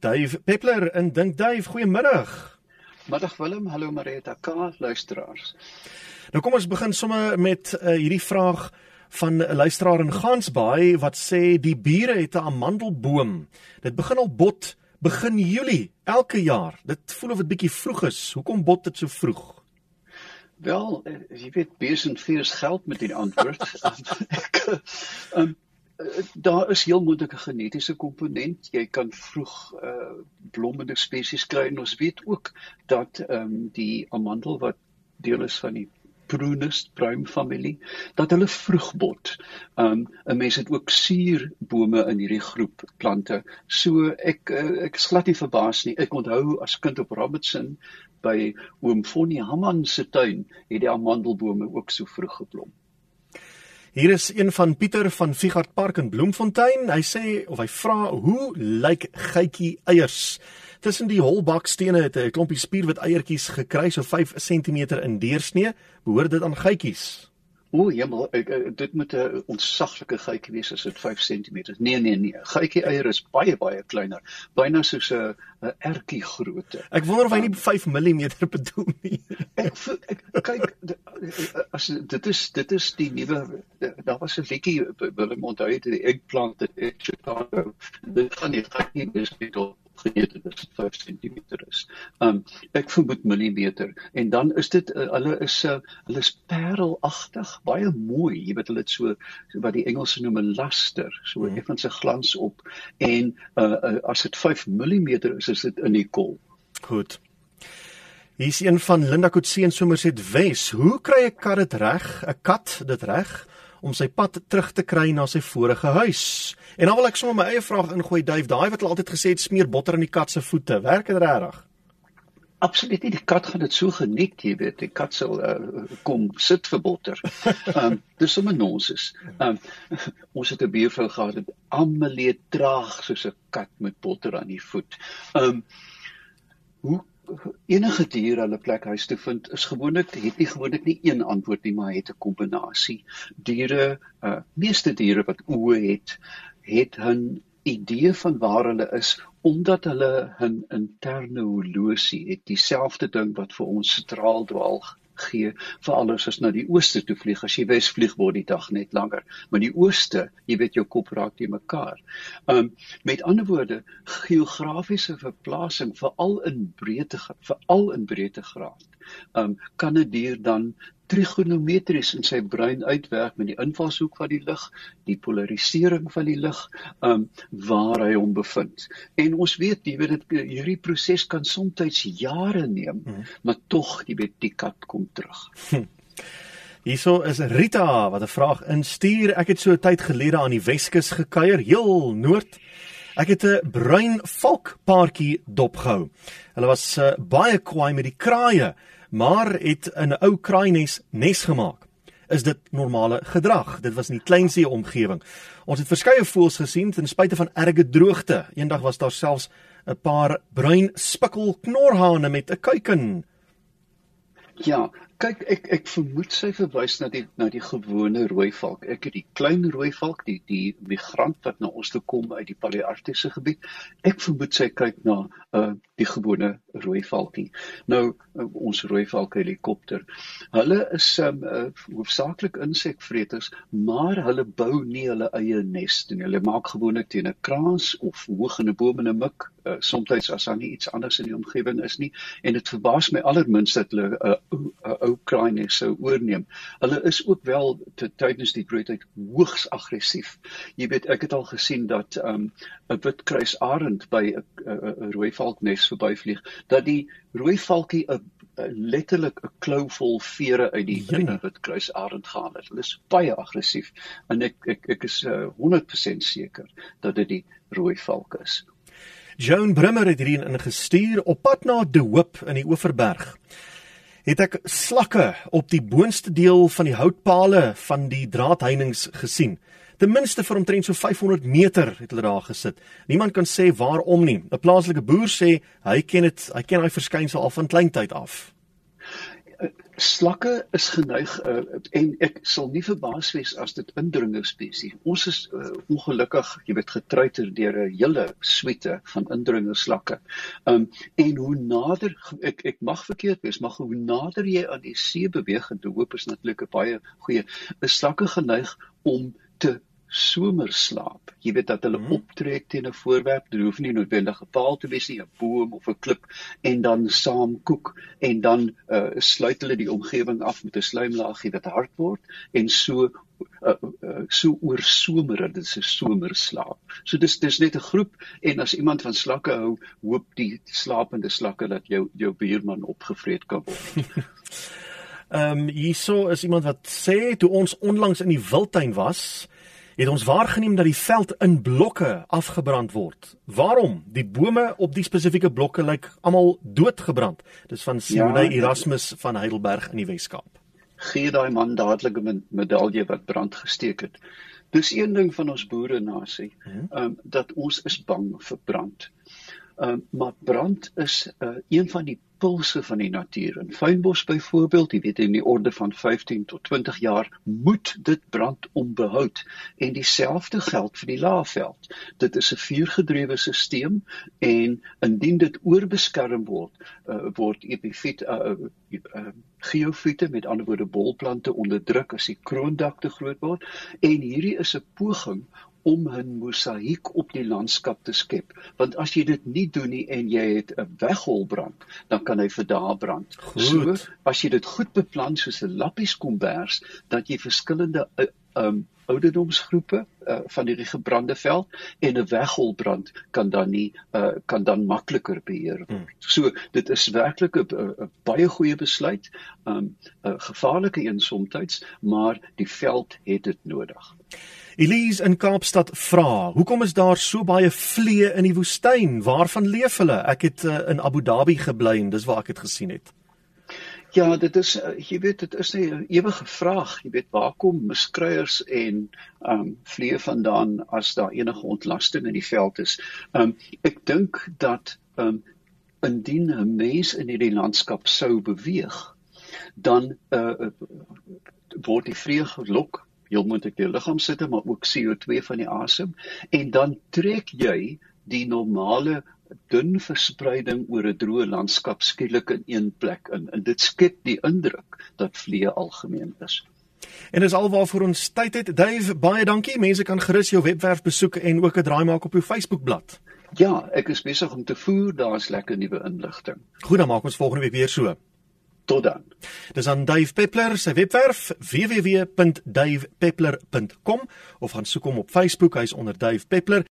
Dave Peppler in Dink Dave, goeiemiddag. Middag Willem, hallo Marita, ka luisteraars. Nou kom ons begin sommer met uh, hierdie vraag van 'n luisteraar in Gansbaai wat sê die bure het 'n amandelboom. Dit begin al bot begin Julie elke jaar. Dit voel of dit bietjie vroeg is. Hoekom bot dit so vroeg? Wel, eh, jy weet besend fees geld met die antwoord. ek um, daar is heel moeilike genetiese komponent. Jy kan vroeg uh blommende spesies kry en ons weet ook dat ehm um, die amandel wat deel is van die Prunus pruim familie dat hulle vroeg bot. Um 'n mens het ook suurbome in hierdie groep plante. So ek uh, ek is glad nie verbaas nie. Ek onthou as kind op Robertson by oom Fonnie Hamman se tuin het die amandelbome ook so vroeg geblom. Hier is een van Pieter van Vigard Park in Bloemfontein. Hy sê of hy vra hoe lyk geitjie eiers? Tussen die holbakstene het 'n klompie spierwit eiertjies gekry so 5 cm in deursnee. Behoort dit aan geitjies? O, jemmel, ek, ek dit moet 'n ontsaglike geitjie wees as dit 5 cm. Nee, nee, nee. Geitjie eier is baie baie kleiner, byna soos 'n 'n ertjie grootte. Ek wonder of hy nie 5 mm bedoel nie. ek, ek kyk as dit is dit is die nuwe daar was 'n liedjie Willem onthou het die eggplant in Chicago. Dit gaan nie is nie tot geëet het as dit 5 cm is. Um ek vermoed millimeter en dan is dit uh, hulle is uh, hulle is parelagtig, baie mooi. Jy weet hulle het so wat die Engelse noem 'n luster, so hmm. effens 'n glans op en uh, uh, as dit 5 mm is, is dit in die kol. Goed. Hier is een van Linda Kotse en Somerset Wes. Hoe kry 'n kat dit reg? 'n Kat dit reg om sy pad terug te kry na sy vorige huis? En dan wil ek sommer my eie vraag ingooi, Dave. Daai wat hulle altyd gesê het smeer botter in die kat se voete. Werk dit regtig? Absoluut nie. Die kat gaan dit so geniet, jy weet. Die kat sal uh, kom sit vir botter. Ehm um, dis sommer nonsens. Ehm um, ons het 'n buurvrou gehad wat almal traag soos 'n kat met botter aan die voet. Ehm um, hoe enige dier hulle plek huis te vind is gewoonlik het nie gewoonlik nie een antwoord nie maar het 'n kombinasie diere uh, meeste diere wat oë het het 'n idee van waar hulle is omdat hulle 'n interne horlosie het dieselfde ding wat vir ons sentraal dwaal gee vir alles as na die ooste toe vlieg as jy wes vlieg word die dag net langer maar die ooste jy weet jou kop raak te mekaar. Um met ander woorde geografiese verplasing veral in breedte veral in breedtegraad. Um kan 'n dier dan trigonometries in sy brein uitwerk met die invalshoek van die lig, die polarisering van die lig, um waar hy hom bevind. En ons weet, jy weet dit hierdie proses kan soms jare neem, hmm. maar tog, jy weet die kat kom terug. Hm. Hierso is Rita wat 'n vraag instuur. Ek het so tyd gelede aan die Weskus gekuier, heel noord. Ek het 'n bruin valkpaartjie dopgehou. Hulle was uh, baie kwaai met die kraaie maar het 'n ou kraaines nes gemaak. Is dit normale gedrag? Dit was in die kleinste omgewing. Ons het verskeie voëls gesien ten spyte van erge droogte. Eendag was daar selfs 'n paar bruin spikkel knorhane met 'n kuiken. Ja, kyk ek ek vermoed sy verwys na die na die gewone rooi valk. Ek het die klein rooi valk, die die migrant wat na ons toe kom uit die Palearktiese gebied. Ek vermoed sy kyk na uh die gewone rooi valkie. Nou uh, ons rooi valk helikopter. Hulle is um uh, hoofsaaklik insekvreters, maar hulle bou nie hulle eie nes nie. Hulle maak gewoonlik teen 'n kraans of hoog in 'n boom in 'n mik, uh, soms as daar nie iets anders in die omgewing is nie. En dit verbaas my allerminst dat hulle 'n uh, uh, ou kraaiene sou oorneem. Hulle is ook wel te tydens die broodtyd hoogs aggressief. Jy weet, ek het al gesien dat um 'n wit kruisarend by 'n rooi valknes verbyvlieg dat die rooi valkie 'n letterlik 'n klou vol vere uit die uit die witkruisarend gaan het. Hulle is baie aggressief en ek ek ek is uh, 100% seker dat dit die rooi valk is. Joan Brimmer het hierin ingestuur op pad na De Hoop in die Oeverberg. Het ek slakke op die boonste deel van die houtpale van die draadheininge gesien ten minste vir omtrent so 500 meter het hulle daar gesit. Niemand kan sê waarom nie. 'n Plaaslike boer sê hy ken dit, hy ken daai verskynsel al van kleintyd af. slakke is geneig uh, en ek sal nie verbaas wees as dit indringers is nie. Ons is uh, ongelukkig, jy weet, getruiter deur 'n hele suite van indringerslakke. Um en hoe nader ek ek mag verkeerd wees, maar hoe nader jy aan die see beweeg en te hoop is natuurlik 'n baie goeie is slakke geneig om te somerslaap. Jy weet dat hulle hmm. optrek teen 'n voorwerp, dit hoef nie noodwendig 'n paal te wees nie, 'n boom of 'n klip en dan saam koek en dan uh, sluit hulle die omgewing af met 'n slaimlaagie wat hard word en so uh, uh, so oor somer dit is 'n somerslaap. So dis dis net 'n groep en as iemand van slakke hou, hoop die slapende slakke dat jou jou buurman opgevreet kan word. Ehm um, hierso is iemand wat sê toe ons onlangs in die wildtuin was, het ons waargeneem dat die veld in blokke afgebrand word. Waarom? Die bome op die spesifieke blokke lyk almal doodgebrand. Dis van Simone ja, Erasmus van Heidelberg in die Weskaap. Gee daai man dadelik 'n medalje wat brand gesteek het. Dis een ding van ons boere nasie, ehm um, dat ons is bang vir brand. Ehm um, maar brand is uh, een van die pulse van die natuur. In fynbos byvoorbeeld, jy weet in die orde van 15 tot 20 jaar moet dit brand onbehoud en dieselfde geld vir die laafveld. Dit is 'n vuurgedrewe stelsel en indien dit oorbeskerm word, uh, word epifiet uh, uh, geofiete met ander woorde bolplante onderdruk as die kroondak te groot word en hierdie is 'n poging om 'n mosaïek op die landskap te skep. Want as jy dit nie doen nie en jy het 'n wegholbrand, dan kan hy vir dae brand. Goed. So as jy dit goed beplan soos 'n lappies kombers, dat jy verskillende uh, um ouderdomsgroepe uh, van hierdie gebrande veld en 'n wegholbrand kan dan nie uh, kan dan makliker beheer word. Hmm. So dit is werklik 'n baie goeie besluit, 'n um, gevaarlike een soms, maar die veld het dit nodig. Elise in Kaapstad vra: "Hoekom is daar so baie vliee in die woestyn? Waarvan leef hulle? Ek het uh, in Abu Dhabi gebly en dis waar ek dit gesien het." Ja, dit is uh, jy weet dit is 'n ewige vraag. Jy weet waar kom miskruiers en ehm um, vliee vandaan as daar enige ontlasting in die veld is? Ehm um, ek dink dat ehm um, indien 'n mens in hierdie landskap sou beweeg, dan uh, word die vliee gelok heel moontlik die liggaam sitte maar ook CO2 van die asem en dan trek jy die normale dun verspreiding oor 'n droë landskap skielik in een plek in en dit skep die indruk dat vliee algemeen is. En dis alwaarvoor ons tyd het. Dave, baie dankie. Mense kan gerus jou webwerf besoek en ook 'n draai maak op jou Facebookblad. Ja, ek is besig om te voer. Daar's lekker nuwe inligting. Goed, dan maak ons volgende week weer so. Tot dan. Dis aan Dave Peppler se webwerf www.davepeppler.com of gaan soek hom op Facebook, hy's onder Dave Peppler.